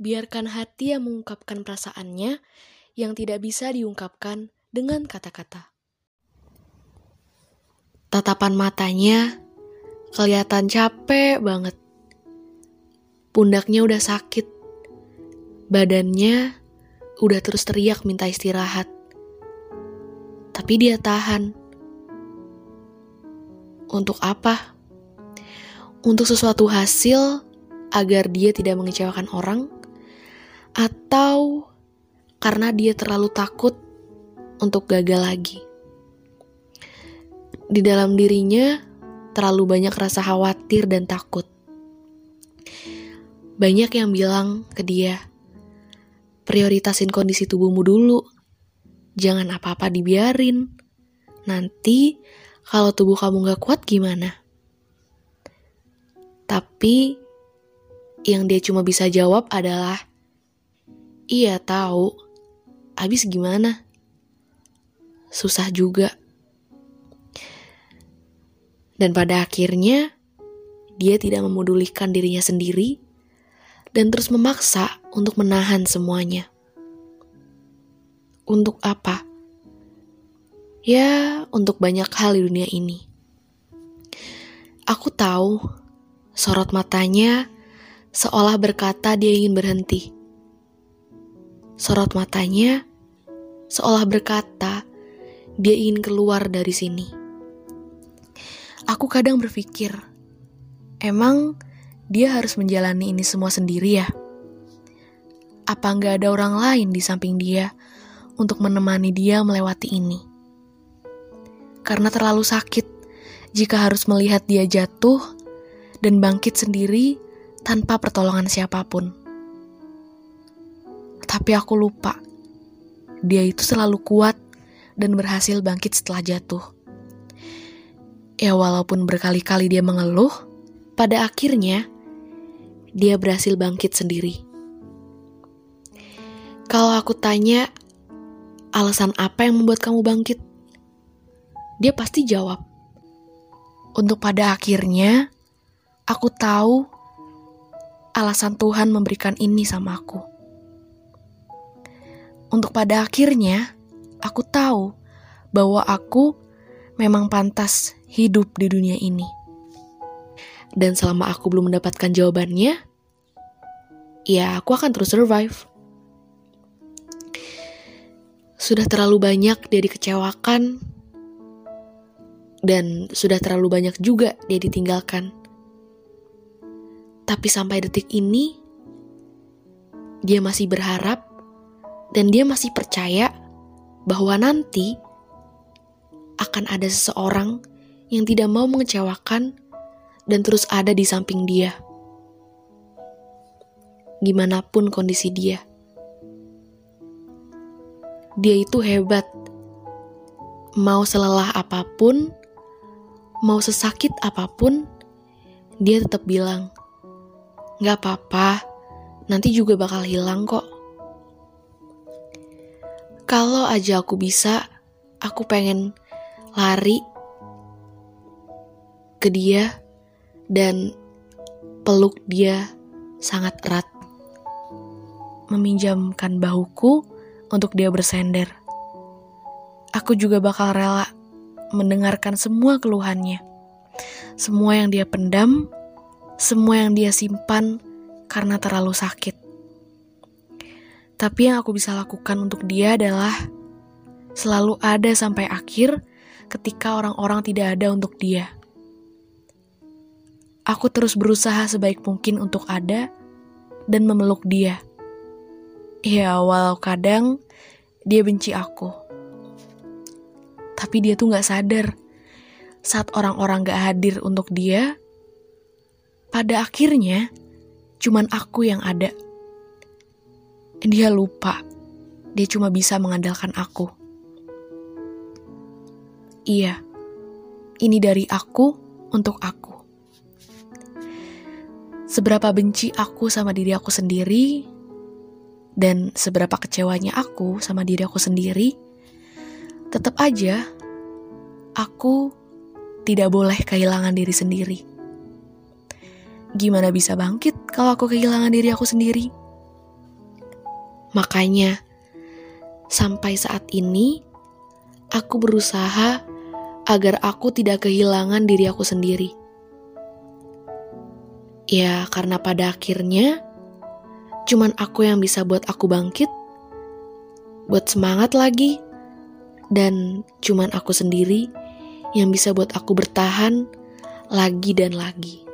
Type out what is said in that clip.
biarkan hati yang mengungkapkan perasaannya yang tidak bisa diungkapkan dengan kata-kata. Tatapan matanya kelihatan capek banget. Pundaknya udah sakit. Badannya udah terus teriak minta istirahat. Tapi dia tahan. Untuk apa? Untuk sesuatu hasil agar dia tidak mengecewakan orang, atau karena dia terlalu takut untuk gagal lagi. Di dalam dirinya terlalu banyak rasa khawatir dan takut. Banyak yang bilang ke dia, prioritasin kondisi tubuhmu dulu. Jangan apa-apa dibiarin. Nanti kalau tubuh kamu gak kuat gimana? Tapi yang dia cuma bisa jawab adalah, Iya tahu, habis gimana? Susah juga. Dan pada akhirnya, dia tidak memodulikan dirinya sendiri dan terus memaksa untuk menahan semuanya. Untuk apa? Ya, untuk banyak hal di dunia ini. Aku tahu sorot matanya seolah berkata dia ingin berhenti. Sorot matanya seolah berkata dia ingin keluar dari sini. Aku kadang berpikir, emang dia harus menjalani ini semua sendiri ya? Apa nggak ada orang lain di samping dia untuk menemani dia melewati ini? Karena terlalu sakit jika harus melihat dia jatuh dan bangkit sendiri tanpa pertolongan siapa pun. Tapi aku lupa, dia itu selalu kuat dan berhasil bangkit setelah jatuh. Ya walaupun berkali-kali dia mengeluh, pada akhirnya dia berhasil bangkit sendiri. Kalau aku tanya, alasan apa yang membuat kamu bangkit? Dia pasti jawab, untuk pada akhirnya aku tahu alasan Tuhan memberikan ini sama aku. Untuk pada akhirnya, aku tahu bahwa aku memang pantas hidup di dunia ini. Dan selama aku belum mendapatkan jawabannya, ya aku akan terus survive. Sudah terlalu banyak dia dikecewakan, dan sudah terlalu banyak juga dia ditinggalkan. Tapi sampai detik ini, dia masih berharap dan dia masih percaya bahwa nanti akan ada seseorang yang tidak mau mengecewakan dan terus ada di samping dia. Gimana pun kondisi dia. Dia itu hebat. Mau selelah apa pun, mau sesakit apa pun, dia tetap bilang, Gak apa-apa, nanti juga bakal hilang kok. Kalau aja aku bisa, aku pengen lari ke dia dan peluk dia sangat erat. Meminjamkan bahuku untuk dia bersender. Aku juga bakal rela mendengarkan semua keluhannya. Semua yang dia pendam semua yang dia simpan karena terlalu sakit. Tapi yang aku bisa lakukan untuk dia adalah selalu ada sampai akhir ketika orang-orang tidak ada untuk dia. Aku terus berusaha sebaik mungkin untuk ada dan memeluk dia. Ya, walau kadang dia benci aku. Tapi dia tuh gak sadar saat orang-orang gak hadir untuk dia, pada akhirnya, cuman aku yang ada. Dia lupa, dia cuma bisa mengandalkan aku. Iya, ini dari aku untuk aku. Seberapa benci aku sama diri aku sendiri, dan seberapa kecewanya aku sama diri aku sendiri, tetap aja aku tidak boleh kehilangan diri sendiri. Gimana bisa bangkit kalau aku kehilangan diri aku sendiri? Makanya, sampai saat ini, aku berusaha agar aku tidak kehilangan diri aku sendiri. Ya, karena pada akhirnya, cuman aku yang bisa buat aku bangkit, buat semangat lagi, dan cuman aku sendiri yang bisa buat aku bertahan lagi dan lagi.